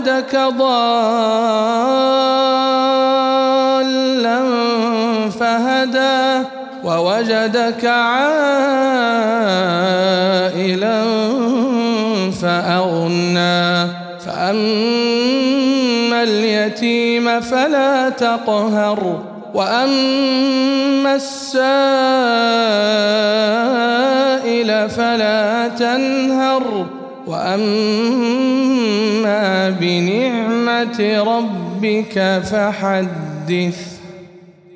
ووجدك ضالا فهدى ووجدك عائلا فأغنى. فأما اليتيم فلا تقهر وأما السائل فلا تنهر وأما بنعمة ربك فحدث.